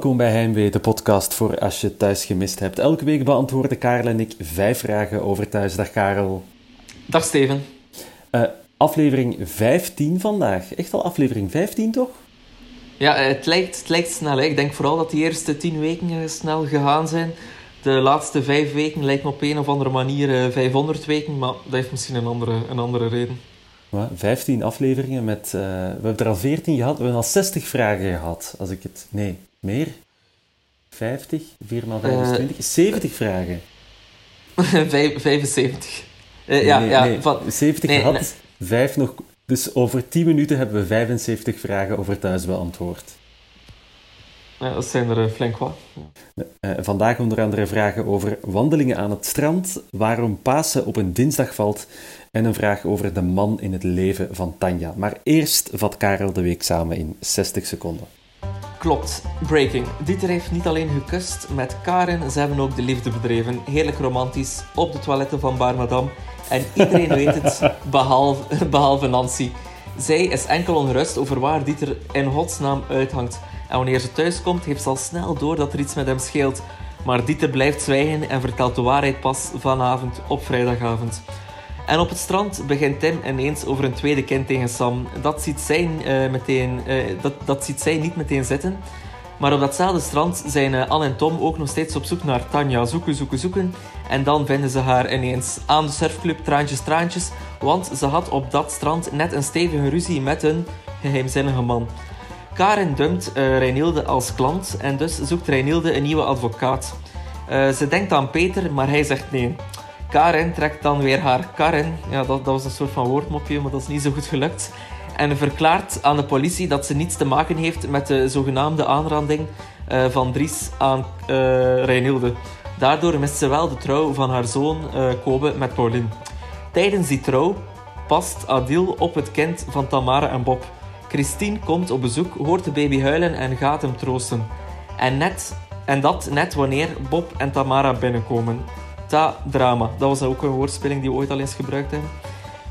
Welkom bij Heimwee, de podcast voor als je thuis gemist hebt. Elke week beantwoorden Karel en ik vijf vragen over thuis. Dag Karel. Dag Steven. Uh, aflevering 15 vandaag. Echt al aflevering 15, toch? Ja, het lijkt, het lijkt snel. Hè. Ik denk vooral dat die eerste 10 weken snel gegaan zijn. De laatste vijf weken lijkt me op een of andere manier 500 weken, maar dat heeft misschien een andere, een andere reden. 15 afleveringen met... Uh, we hebben er al 14 gehad. We hebben al 60 vragen gehad. Als ik het... Nee, meer? 50? 4 x 25? Uh, 70 vragen. 75. Uh, ja, nee, ja, nee, van, 70 nee, gehad, 5 nog... Dus over 10 minuten hebben we 75 vragen over thuis beantwoord. Ja, dat zijn er flink wat. Uh, vandaag onder andere vragen over wandelingen aan het strand, waarom Pasen op een dinsdag valt en een vraag over de man in het leven van Tanja. Maar eerst vat Karel de week samen in 60 seconden. Klopt, breaking. Dieter heeft niet alleen gekust met Karen, ze hebben ook de liefde bedreven. Heerlijk romantisch, op de toiletten van Bar Madame. En iedereen weet het, behalve, behalve Nancy. Zij is enkel onrust over waar Dieter in godsnaam uithangt. En wanneer ze thuis komt, heeft ze al snel door dat er iets met hem scheelt. Maar Dieter blijft zwijgen en vertelt de waarheid pas vanavond op vrijdagavond. En op het strand begint Tim ineens over een tweede kind tegen Sam. Dat ziet zij, uh, meteen, uh, dat, dat ziet zij niet meteen zitten. Maar op datzelfde strand zijn uh, Anne en Tom ook nog steeds op zoek naar Tanja. Zoeken, zoeken, zoeken. En dan vinden ze haar ineens aan de surfclub Traantjes, Traantjes. Want ze had op dat strand net een stevige ruzie met een geheimzinnige man. Karen dumpt uh, Reinilde als klant en dus zoekt Reinilde een nieuwe advocaat. ze denkt aan Peter, maar hij zegt nee. Karen trekt dan weer haar Karen. Ja, dat, dat was een soort van woordmopje, maar dat is niet zo goed gelukt. En verklaart aan de politie dat ze niets te maken heeft met de zogenaamde aanranding uh, van Dries aan uh. Daardoor mist ze wel de trouw van haar zoon uh, Kobe met Pauline. Tijdens die trouw past Adil op het kind van Tamara en Bob. Christine komt op bezoek, hoort de baby huilen en gaat hem troosten. En, net, en dat net wanneer Bob en Tamara binnenkomen drama. Dat was ook een woordspeling die we ooit al eens gebruikt hebben.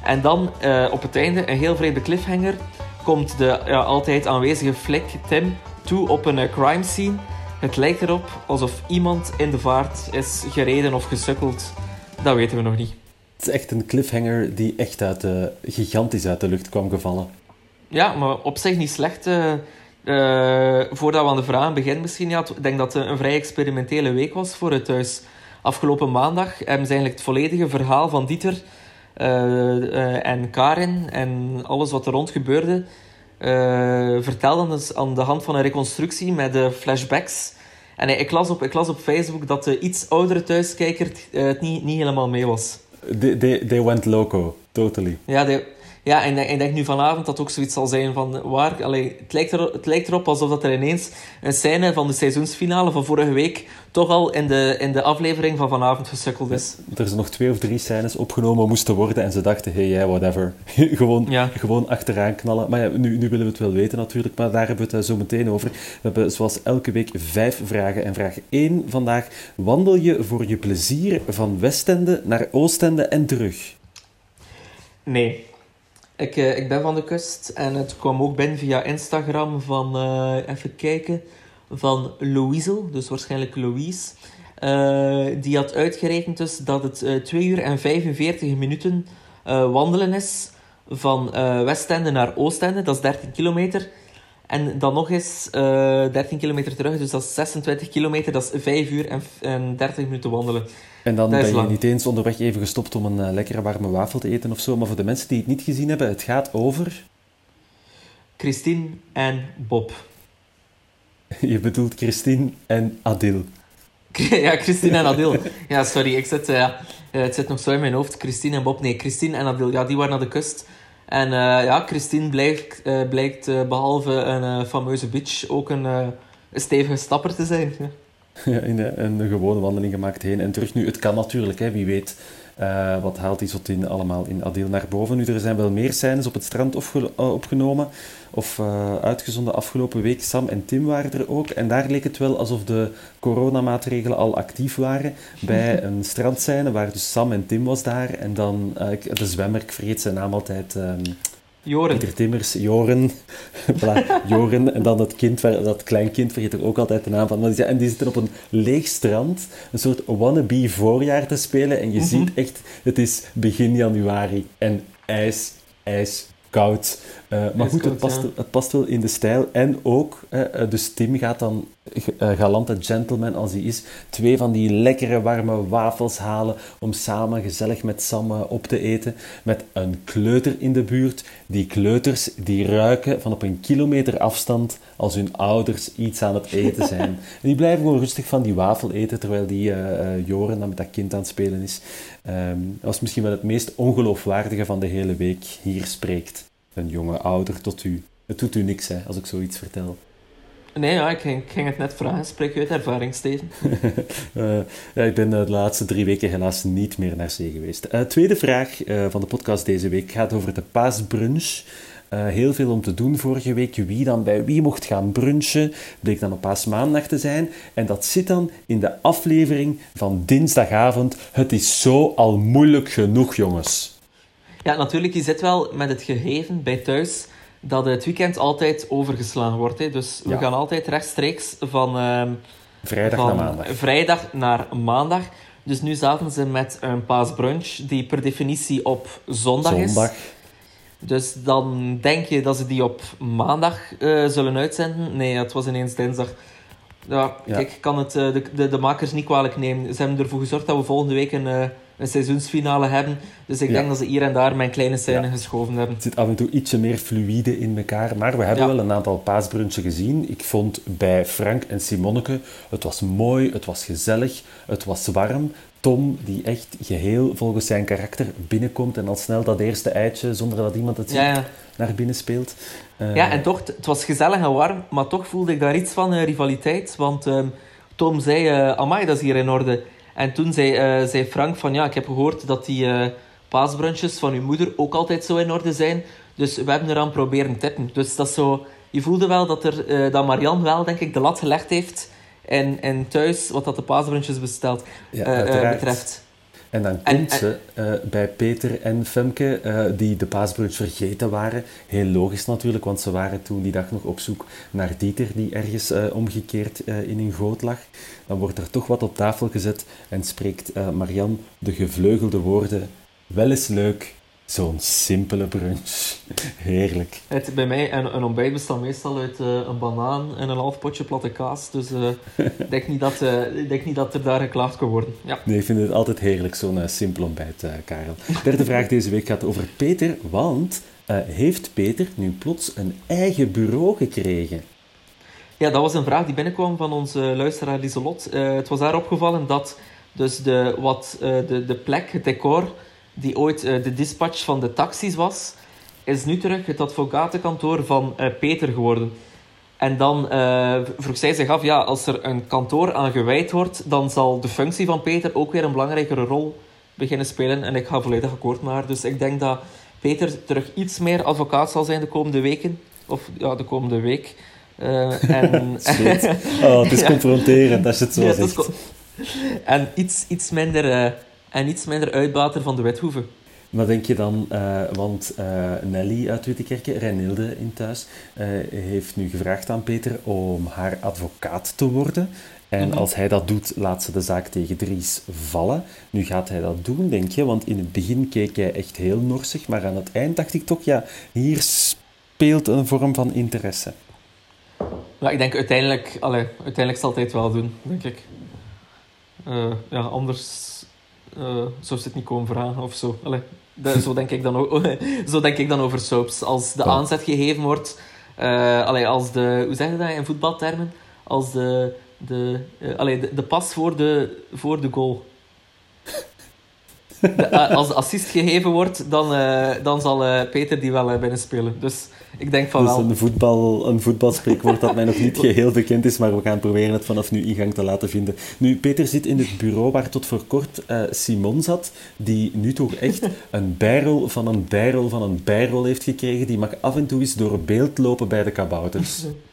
En dan uh, op het einde, een heel vreemde cliffhanger, komt de ja, altijd aanwezige flik Tim toe op een uh, crime scene. Het lijkt erop alsof iemand in de vaart is gereden of gesukkeld. Dat weten we nog niet. Het is echt een cliffhanger die echt uit de, gigantisch uit de lucht kwam gevallen. Ja, maar op zich niet slecht. Uh, voordat we aan de vragen beginnen misschien. Ja, ik denk dat het een vrij experimentele week was voor het thuis afgelopen maandag hebben ze eigenlijk het volledige verhaal van Dieter uh, en Karin en alles wat er rond gebeurde vertelden dus aan de hand van een reconstructie met de flashbacks. En ik las op, ik las op Facebook dat de iets oudere thuiskijker het niet, niet helemaal mee was. They, they, they went loco, totally. Ja, they, ja, en ik denk nu vanavond dat ook zoiets zal zijn van waar... Allee, het, lijkt er, het lijkt erop alsof dat er ineens een scène van de seizoensfinale van vorige week toch al in de, in de aflevering van vanavond gesukkeld is. Er zijn nog twee of drie scènes opgenomen moesten worden en ze dachten, hey, yeah, whatever. gewoon, gewoon achteraan knallen. Maar ja, nu, nu willen we het wel weten natuurlijk, maar daar hebben we het zo meteen over. We hebben zoals elke week vijf vragen. En vraag 1 vandaag. Wandel je voor je plezier van Westende naar Oostende en terug? Nee. Ik, uh, ik ben van de kust en het kwam ook binnen via Instagram van, uh, even kijken, van Louise, dus waarschijnlijk Louise. Uh, die had uitgerekend dus dat het 2 uur en 45 minuten wandelen is van Westende naar Oostende, dat is 13 kilometer. En dan nog eens 13 kilometer terug, dus dat is 26 kilometer, dat is 5 uur en, en 30 minuten wandelen. En dan ben je niet eens onderweg even gestopt om een uh, lekkere warme wafel te eten of zo. Maar voor de mensen die het niet gezien hebben, het gaat over... Christine en Bob. Je bedoelt Christine en Adil. ja, Christine en Adil. Ja, sorry, ik zit, uh, het zit nog zo in mijn hoofd. Christine en Bob. Nee, Christine en Adil, ja, die waren naar de kust. En uh, ja, Christine blijkt, blijkt behalve een fameuze bitch ook een, stevige stapper te zijn. Ja. in een, gewone wandeling gemaakt heen en terug. Nu, het kan natuurlijk, hè, wie weet. Uh, wat haalt Isotin allemaal in Adil naar boven? Nu, er zijn wel meer scènes op het strand uh, opgenomen of uh, uitgezonden afgelopen week. Sam en Tim waren er ook. En daar leek het wel alsof de coronamaatregelen al actief waren bij een strandscène waar dus Sam en Tim was daar. En dan de zwemmer, ik vergeet zijn naam altijd... Um, Joren. Pieter Timmers, Joren, voilà, Joren. En dan dat, kind, dat kleinkind, vergeet ik ook altijd de naam van. Maar die, en die zitten op een leeg strand, een soort wannabe voorjaar te spelen. En je Mhm. ziet echt, het is begin januari en ijs, ijs, koud. Eh, maar goed, het past, het past wel in de stijl. En ook, eh, eh, dus Tim gaat dan, eh, galante gentleman als hij is, twee van die lekkere warme wafels halen om samen gezellig met Sam op te eten. Met een kleuter in de buurt. Die kleuters die ruiken van op een kilometer afstand als hun ouders iets aan het eten zijn. en die blijven gewoon rustig van die wafel eten terwijl die eh, Joren dan met dat kind aan het spelen is. Ehm, dat was misschien wel het meest ongeloofwaardige van de hele week. Hier spreekt een jonge ouder tot u. Het doet u niks, hè, als ik zoiets vertel. Nee, ja, ik ging, ik ging het net vragen. Spreek je uit ervaring, Steven? Eh, ja, ik ben eh, de laatste drie weken helaas niet meer naar zee geweest. Eh, tweede vraag van de podcast deze week gaat over de paasbrunch. Heel veel om te doen vorige week. Wie dan bij wie mocht gaan brunchen. Bleek dan op paasmaandag te zijn. En dat zit dan in de aflevering van dinsdagavond. Het is zo al moeilijk genoeg, jongens. Ja, natuurlijk, je zit wel met het gegeven bij thuis dat het weekend altijd overgeslagen wordt. Hè. Dus we Ja. gaan altijd rechtstreeks van, ehm, Vrijdag van naar maandag. vrijdag naar maandag. Dus nu zaten ze met een paasbrunch die per definitie op zondag, Zondag. is. Dus dan denk je dat ze die op maandag eh, zullen uitzenden. Nee, het was ineens dinsdag. Ja, Ja. kijk, ik kan het eh, de, de, de makers niet kwalijk nemen. Ze hebben ervoor gezorgd dat we volgende week een, eh, een seizoensfinale hebben. Dus ik Ja. denk dat ze hier en daar mijn kleine scène Ja. geschoven hebben. Het zit af en toe ietsje meer fluïde in elkaar. Maar we hebben Ja. wel een aantal paasbrunchen gezien. Ik vond bij Frank en Simonneke, het was mooi, het was gezellig, het was warm. Tom, die echt geheel volgens zijn karakter binnenkomt en al snel dat eerste eitje, zonder dat iemand het ziet, naar binnen speelt. Eh, ja, en toch, het was gezellig en warm, maar toch voelde ik daar iets van rivaliteit. Want ehm, Tom zei, eh amai, dat is hier in orde. En toen zei, eh, zei Frank van, ja, ik heb gehoord dat die eh paasbrunches van uw moeder ook altijd zo in orde zijn. Dus we hebben eraan proberen tippen. Dus dat zo... Je voelde wel dat, er, eh, dat Marianne wel, denk ik, de lat gelegd heeft. En, en thuis, wat dat de paasbrunches Ja, uiteraard. betreft. En dan En- komt ze eh, bij Peter en Femke, eh, die de paasbrunch vergeten waren. Heel logisch natuurlijk, want ze waren toen die dag nog op zoek naar Dieter, die ergens eh, omgekeerd in een goot lag. Dan wordt er toch wat op tafel gezet en spreekt Marian de gevleugelde woorden. Wel eens leuk, zo'n simpele brunch. Heerlijk. Het, bij mij, een, een ontbijt bestaat meestal uit eh, een banaan en een half potje platte kaas. Dus eh, ik denk, niet dat, eh, ik denk niet dat er daar geklaagd kan worden. Ja. Nee, ik vind het altijd heerlijk, zo'n simpel ontbijt, Karel. Derde vraag deze week gaat over Peter, want heeft Peter nu plots een eigen bureau gekregen? ja, dat was een vraag die binnenkwam van onze luisteraar Lieselot. Het was haar opgevallen dat dus de, wat, de, de plek, het decor, die ooit eh, de dispatch van de taxis was, is nu terug het advocatenkantoor van eh, Peter geworden. En dan eh, vroeg zij zich af, ja, als er een kantoor aan gewijd wordt, dan zal de functie van Peter ook weer een belangrijkere rol beginnen spelen. En ik ga volledig akkoord met haar. Dus ik denk dat Peter terug iets meer advocaat zal zijn de komende weken. Of ja, de komende week. Eh, en. Oh, het is confronterend als je het zo Ja, zegt. en iets, iets minder, en iets minder uitbater van de wethoeven. Maar denk je dan, eh, want eh, Nelly uit Wittekerke, Reinilde in thuis, eh, heeft nu gevraagd aan Peter om haar advocaat te worden. En Mhm. als hij dat doet, laat ze de zaak tegen Dries vallen. Nu gaat hij dat doen, denk je? Want in het begin keek hij echt heel norsig, maar aan het eind dacht ik toch, ja, hier speelt een vorm van interesse. Ja, ik denk uiteindelijk, allee, uiteindelijk zal hij het wel doen, denk ik. Ja, anders zou ze het niet komen vragen of zo. Allee, dat- zo, denk ik dan ook, zo denk ik dan over soaps. Als de Ja. aanzet gegeven wordt, eh, allee, als de, hoe zeg je dat in voetbaltermen? Als de, de, eh, allee, de, de pas voor de, voor de goal. De, eh, als de assist gegeven wordt, dan, eh, dan zal eh, Peter die wel eh, binnenspelen. Dus ik denk van Dus wel. een, voetbal, een voetbalspreekwoord dat mij nog niet geheel bekend is, maar we gaan proberen het vanaf nu ingang te laten vinden. Nu, Peter zit in het bureau waar tot voor kort Simon zat, die nu toch echt een bijrol van een bijrol van een bijrol heeft gekregen. Die mag af en toe eens door beeld lopen bij de kabouters.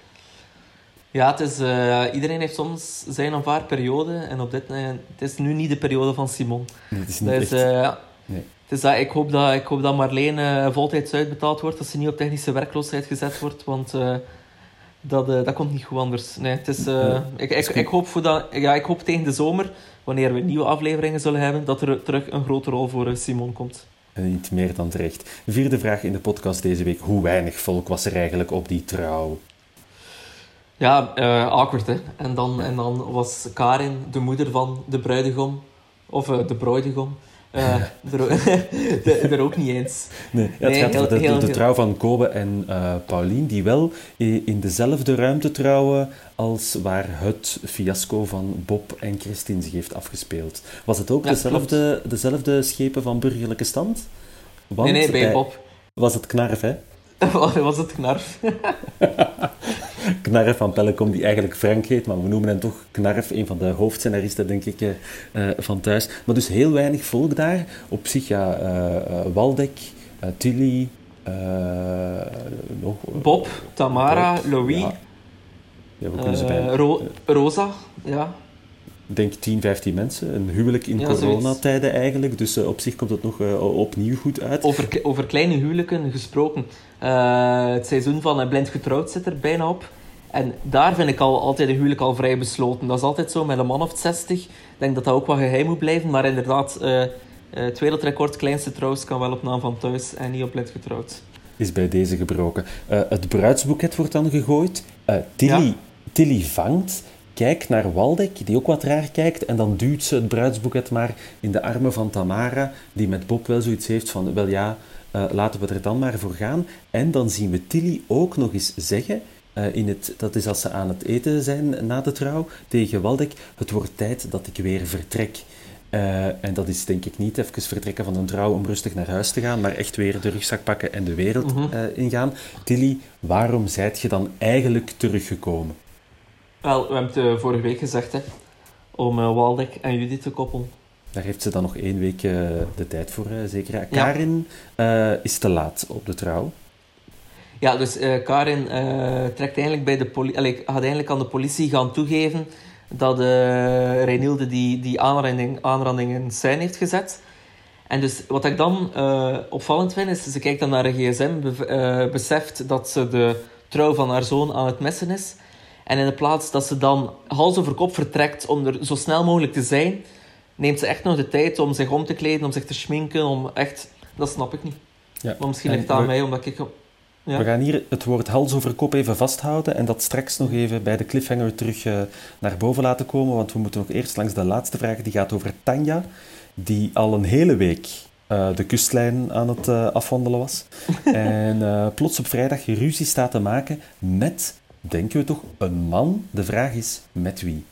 Ja, het is, eh, iedereen heeft soms zijn of haar periode. En op dit, eh, het is nu niet de periode van Simon. Nee, het is niet is, eh. Nee. Dus dat, ik, hoop dat, ik hoop dat Marleen voltijds uitbetaald wordt, dat ze niet op technische werkloosheid gezet wordt, want dat, dat komt niet goed anders. Nee, het is, ik, ik, ik, hoop voor dat, ja, ik hoop tegen de zomer, wanneer we nieuwe afleveringen zullen hebben, dat er terug een grote rol voor Simon komt. En niet meer dan terecht. Vierde vraag in de podcast deze week. Hoe weinig volk was er eigenlijk op die trouw? Ja, awkward hè. En dan, en dan was Karin, de moeder van de bruidegom, of de bruidegom, uh, er, er, ook niet eens. Nee, het gaat over de, de, trouw van Kobe en uh, Paulien, die wel in dezelfde ruimte trouwen als waar het fiasco van Bob en Christine zich heeft afgespeeld. Was het ook dezelfde, dezelfde schepen van burgerlijke stand? Want nee, nee, bij Bob. Was het knarf, hè? was het knarf? Knarf van Pellekom, die eigenlijk Frank heet, maar we noemen hem toch Knarf, een van de hoofdscenaristen, denk ik, uh, van thuis. Maar dus heel weinig volk daar. Op zich, ja, uh, Waldek, Tilly, nog... Bob, Tamara, Louis... Ja. ja we kunnen ze bij... Ro Rosa, ja denk 10, 15 mensen. Een huwelijk in coronatijden eigenlijk. Dus op zich komt het nog opnieuw goed uit. Over, over kleine huwelijken gesproken. het seizoen van Blind Getrouwd zit er bijna op. En daar vind ik al, altijd een huwelijk al vrij besloten. Dat is altijd zo met een man of 60. Ik denk dat dat ook wat geheim moet blijven. Maar inderdaad, uh, het wereldrecord kleinste trouws kan wel op naam van thuis en niet op lid getrouwd. Is bij deze gebroken. Uh, het bruidsboeket wordt dan gegooid. Tilly, Tilly vangt, kijkt naar Waldek, die ook wat raar kijkt. En dan duwt ze het bruidsboeket maar in de armen van Tamara, die met Bob wel zoiets heeft van, wel ja, laten we er dan maar voor gaan. En dan zien we Tilly ook nog eens zeggen uh, in het, dat is als ze aan het eten zijn na de trouw, tegen Waldek, het wordt tijd dat ik weer vertrek. Uh, en dat is denk ik niet even vertrekken van een trouw om rustig naar huis te gaan, maar echt weer de rugzak pakken en de wereld uh, ingaan. Tilly, waarom zijt je dan eigenlijk teruggekomen? Wel, we hebben het vorige week gezegd, hè, om Waldek en Judith te koppelen. Daar heeft ze dan nog één week de tijd voor, zeker. Karin is te laat op de trouw. Ja, dus uh, Karin uh, trekt eigenlijk bij de politie, had eigenlijk aan de politie gaan toegeven dat uh, Reinilde die, die aanranding, aanranding in scène heeft gezet. En dus wat ik dan opvallend vind, is ze kijkt dan naar een gsm, be, beseft dat ze de trouw van haar zoon aan het missen is. En in de plaats dat ze dan hals over kop vertrekt om er zo snel mogelijk te zijn, neemt ze echt nog de tijd om zich om te kleden, om zich te schminken, om echt... Dat snap ik niet. Ja. Maar misschien ligt het aan mij, omdat ik we gaan hier het woord hals over kop even vasthouden en dat straks nog even bij de cliffhanger terug uh, naar boven laten komen, want we moeten nog eerst langs de laatste vraag, die gaat over Tanja, die al een hele week uh, de kustlijn aan het uh, afwandelen was. en plots op vrijdag ruzie staat te maken met, denken we toch, een man. De vraag is, met wie?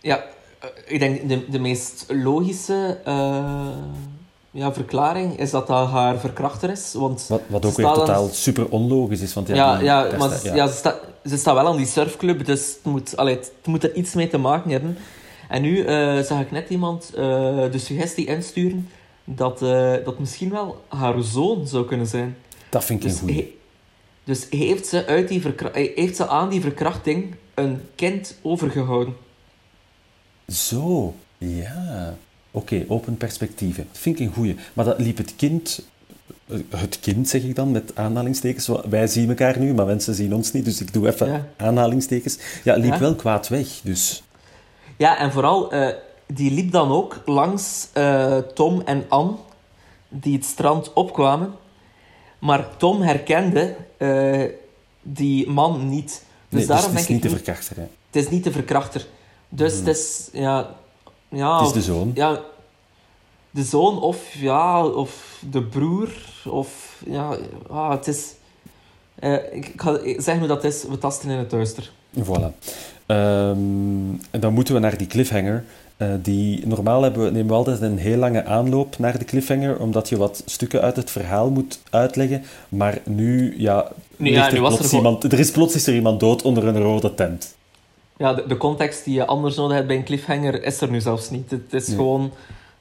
Ja, ik denk de, de meest logische ja, verklaring is dat dat haar verkrachter is. Want wat, wat ook weer totaal super onlogisch is. Want ja, ja, ja maar ja. ze, staat, ze staat wel aan die surfclub, dus het moet, allee, het moet er iets mee te maken hebben. En nu uh, zag ik net iemand uh, de suggestie insturen dat uh, dat misschien wel haar zoon zou kunnen zijn. Dat vind ik dus een goeie. dus heeft ze, uit die heeft ze aan die verkrachting een kind overgehouden. Zo, ja. Oké, open perspectieven. Dat vind ik een goeie. Maar dat liep het kind eh, het kind, zeg ik dan, met aanhalingstekens. Wij zien elkaar nu, maar mensen zien ons niet, dus ik doe even aanhalingstekens. Ja, liep wel kwaad weg, dus... Ja, en vooral, uh, die liep dan ook langs uh, Tom en Anne, die het strand opkwamen. Maar Tom herkende uh, die man niet. Dus, nee, daarom dus het is niet de verkrachter, hè? Het is niet de verkrachter. Dus hmm. het is, ja, ja, het is de zoon. Ja, de zoon of, ja, of de broer. Of ja, ah, het is. Uh, ik, ga zeggen hoe dat is, we tasten in het duister. Voilà. Um, en dan moeten we naar die cliffhanger. Uh, die, normaal hebben we, nemen we altijd een heel lange aanloop naar de cliffhanger, omdat je wat stukken uit het verhaal moet uitleggen. Maar nu, ja, nu, ja, er, plots er, iemand, er is plots is er iemand dood onder een rode tent ja, de, de, context die je anders nodig hebt bij een cliffhanger is er nu zelfs niet. Het is gewoon,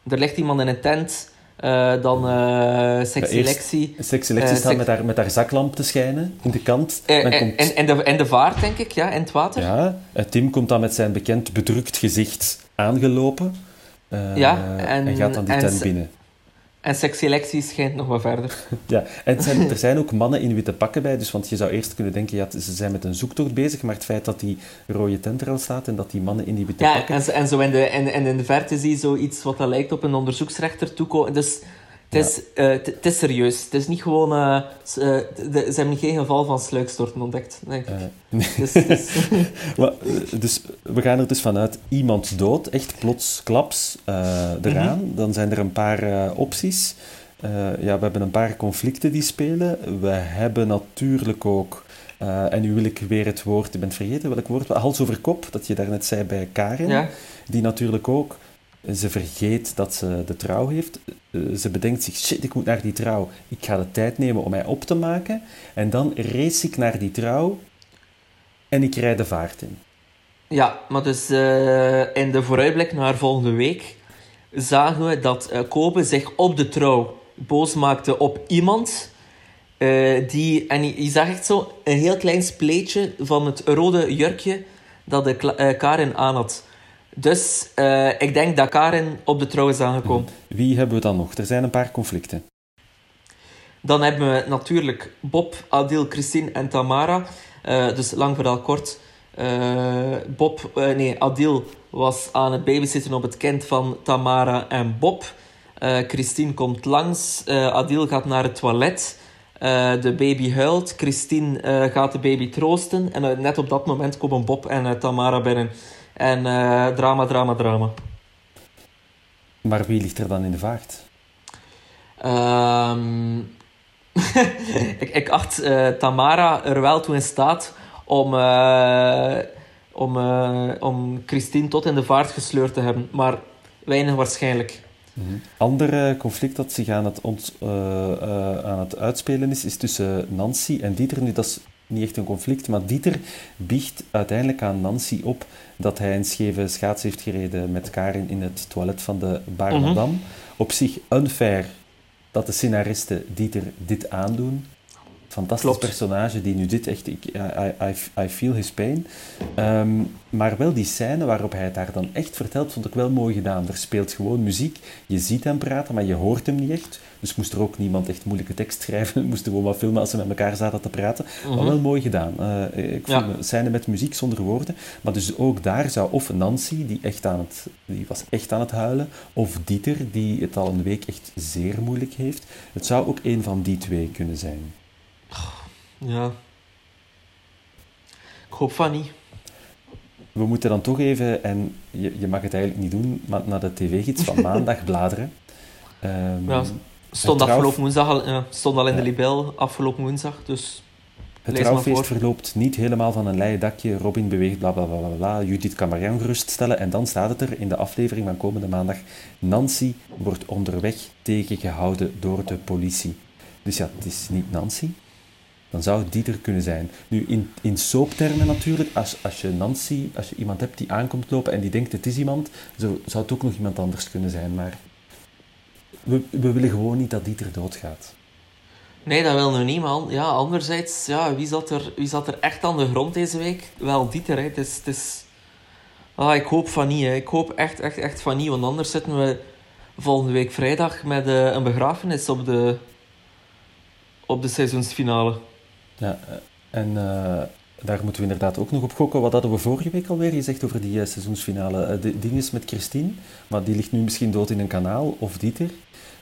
er ligt iemand in een tent, uh, dan uh, eh, seksselectie. Ja, seksselectie uh, staat met, haar, met haar zaklamp te schijnen in de kant. En, komt... en, en, de, en de vaart, denk ik, ja, in het water. Ja, Tim komt dan met zijn bekend bedrukt gezicht aangelopen. Uh, ja, en, en, gaat dan die tent binnen. En selectie schijnt nog wat verder. Ja, en zijn, er zijn ook mannen in witte pakken bij, dus, want je zou eerst kunnen denken, ja, ze zijn met een zoektocht bezig, maar het feit dat die rode tent er al staat en dat die mannen in die witte ja, pakken... Ja, en, en, zo in de, en, en in de verte zie je zoiets wat dat lijkt op een onderzoeksrechter toekomen. Dus het is, uh, het is serieus. Het is niet gewoon... Uh, ze hebben geen geval van sluikstorten ontdekt, denk ik. Nee. Dus, dus... maar, dus, we gaan er dus vanuit iemand dood, echt plots klaps eraan. Mm -hmm. Dan zijn er een paar opties. ja, we hebben een paar conflicten die spelen. We hebben natuurlijk ook... Uh, en nu wil ik weer het woord, ik ben vergeten welk woord, hals over kop, dat je daarnet zei bij Karin, ja. die natuurlijk ook ze vergeet dat ze de trouw heeft. Ze bedenkt zich, shit, ik moet naar die trouw. Ik ga de tijd nemen om mij op te maken. En dan race ik naar die trouw en ik rijd de vaart in. Ja, maar dus uh, in de vooruitblik naar volgende week zagen we dat uh, Kobe zich op de trouw boos maakte op iemand. Die, en je zag echt zo een heel klein spleetje van het rode jurkje dat de Karin aan had. Dus uh, ik denk dat Karin op de trouw is aangekomen. Wie hebben we dan nog? Er zijn een paar conflicten. Dan hebben we natuurlijk Bob, Adil, Christine en Tamara. Uh, dus lang verhaal kort. Uh, Bob, nee, Adil was aan het babysitten op het kind van Tamara en Bob. Christine komt langs. Adil gaat naar het toilet. de baby huilt. Christine gaat de baby troosten. En net op dat moment komen Bob en Tamara binnen. En uh, drama, drama, drama. Maar wie ligt er dan in de vaart? Um, ik, ik acht uh, Tamara er wel toe in staat om, uh, om, om Christine tot in de vaart gesleurd te hebben. Maar weinig waarschijnlijk. Mm -hmm. Ander conflict dat zich aan het, ont, aan het uitspelen is, is tussen Nancy en Dieter. Nu, dat is niet echt een conflict, maar Dieter biecht uiteindelijk aan Nancy op dat hij een scheve schaats heeft gereden met Karin in het toilet van de Bar. Mm -hmm. Op zich unfair dat de scenaristen Dieter dit aandoen. Fantastisch Klopt. personage die nu dit echt... Ik, I, I, I feel his pain. Um, maar wel die scène waarop hij het daar dan echt vertelt, vond ik wel mooi gedaan. Er speelt gewoon muziek. Je ziet hem praten, maar je hoort hem niet echt. Dus moest er ook niemand echt moeilijke tekst schrijven. Moesten gewoon wat filmen als ze met elkaar zaten te praten. Mm -hmm. Maar wel mooi gedaan. Uh, ik vond Ja. scène met muziek zonder woorden. Maar dus ook daar zou of Nancy, die, echt aan het, die was echt aan het huilen, of Dieter, die het al een week echt zeer moeilijk heeft. Het zou ook een van die twee kunnen zijn. Ja. Ik hoop van niet. We moeten dan toch even, en je, je mag het eigenlijk niet doen, maar naar de tv-gids van maandag bladeren. Um, Ja, stond afgelopen woensdag al, ja, stond al in de libel afgelopen woensdag, dus Het trouwfeest verloopt niet helemaal van een leien dakje. Robin beweegt, bla bla bla bla. Judith geruststellen. En dan staat het er in de aflevering van komende maandag. Nancy wordt onderweg tegengehouden door de politie. Dus ja, het is niet Nancy. Dan zou het Dieter kunnen zijn. Nu, in, in soaptermen natuurlijk, als, als je Nancy, als je iemand hebt die aankomt lopen en die denkt het is iemand, zo, zou het ook nog iemand anders kunnen zijn. Maar we, we willen gewoon niet dat Dieter doodgaat. nee, dat wil nu niemand. Ja, anderzijds, ja, wie, zat er, wie zat er echt aan de grond deze week? Wel, Dieter, hè. Het is... Het is... Ah, ik hoop van niet. Ik hoop echt, echt, echt van niet, want anders zitten we volgende week vrijdag met eh, een begrafenis op de, op de seizoensfinale. Ja, eh, en eh, daar moeten we inderdaad ook nog op gokken. Wat hadden we vorige week alweer gezegd over die eh, seizoensfinale? De ding is met Christine, maar die ligt nu misschien dood in een kanaal, of Dieter.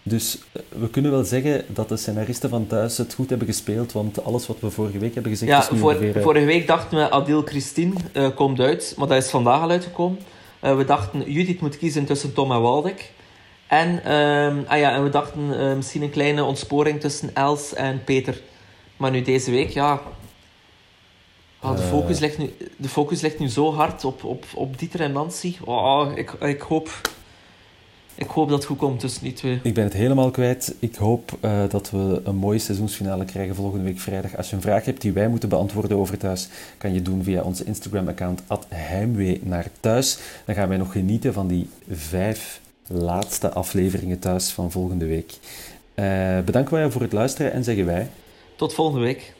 Dus we kunnen wel zeggen dat de scenaristen van thuis het goed hebben gespeeld, want alles wat we vorige week hebben gezegd Ja, is nu voor, ongeveer... vorige week dachten we Adil Christine komt uit, maar dat is vandaag al uitgekomen. We dachten Judith moet kiezen tussen Tom en Waldek. En, ehm, ah ja, en we dachten misschien een kleine ontsporing tussen Els en Peter. Maar nu deze week, ja... ah, de, Eh. focus ligt nu, de focus ligt nu zo hard op, op, op Dieter en Nancy. Oh, ik, ik, hoop, ik hoop dat het goed komt tussen die twee. Ik ben het helemaal kwijt. Ik hoop eh, dat we een mooie seizoensfinale krijgen volgende week vrijdag. Als je een vraag hebt die wij moeten beantwoorden over thuis, kan je doen via onze Instagram-account heimwee naar thuis. Dan gaan wij nog genieten van die vijf laatste afleveringen thuis van volgende week. Eh, bedanken wij voor het luisteren en zeggen wij... Tot volgende week.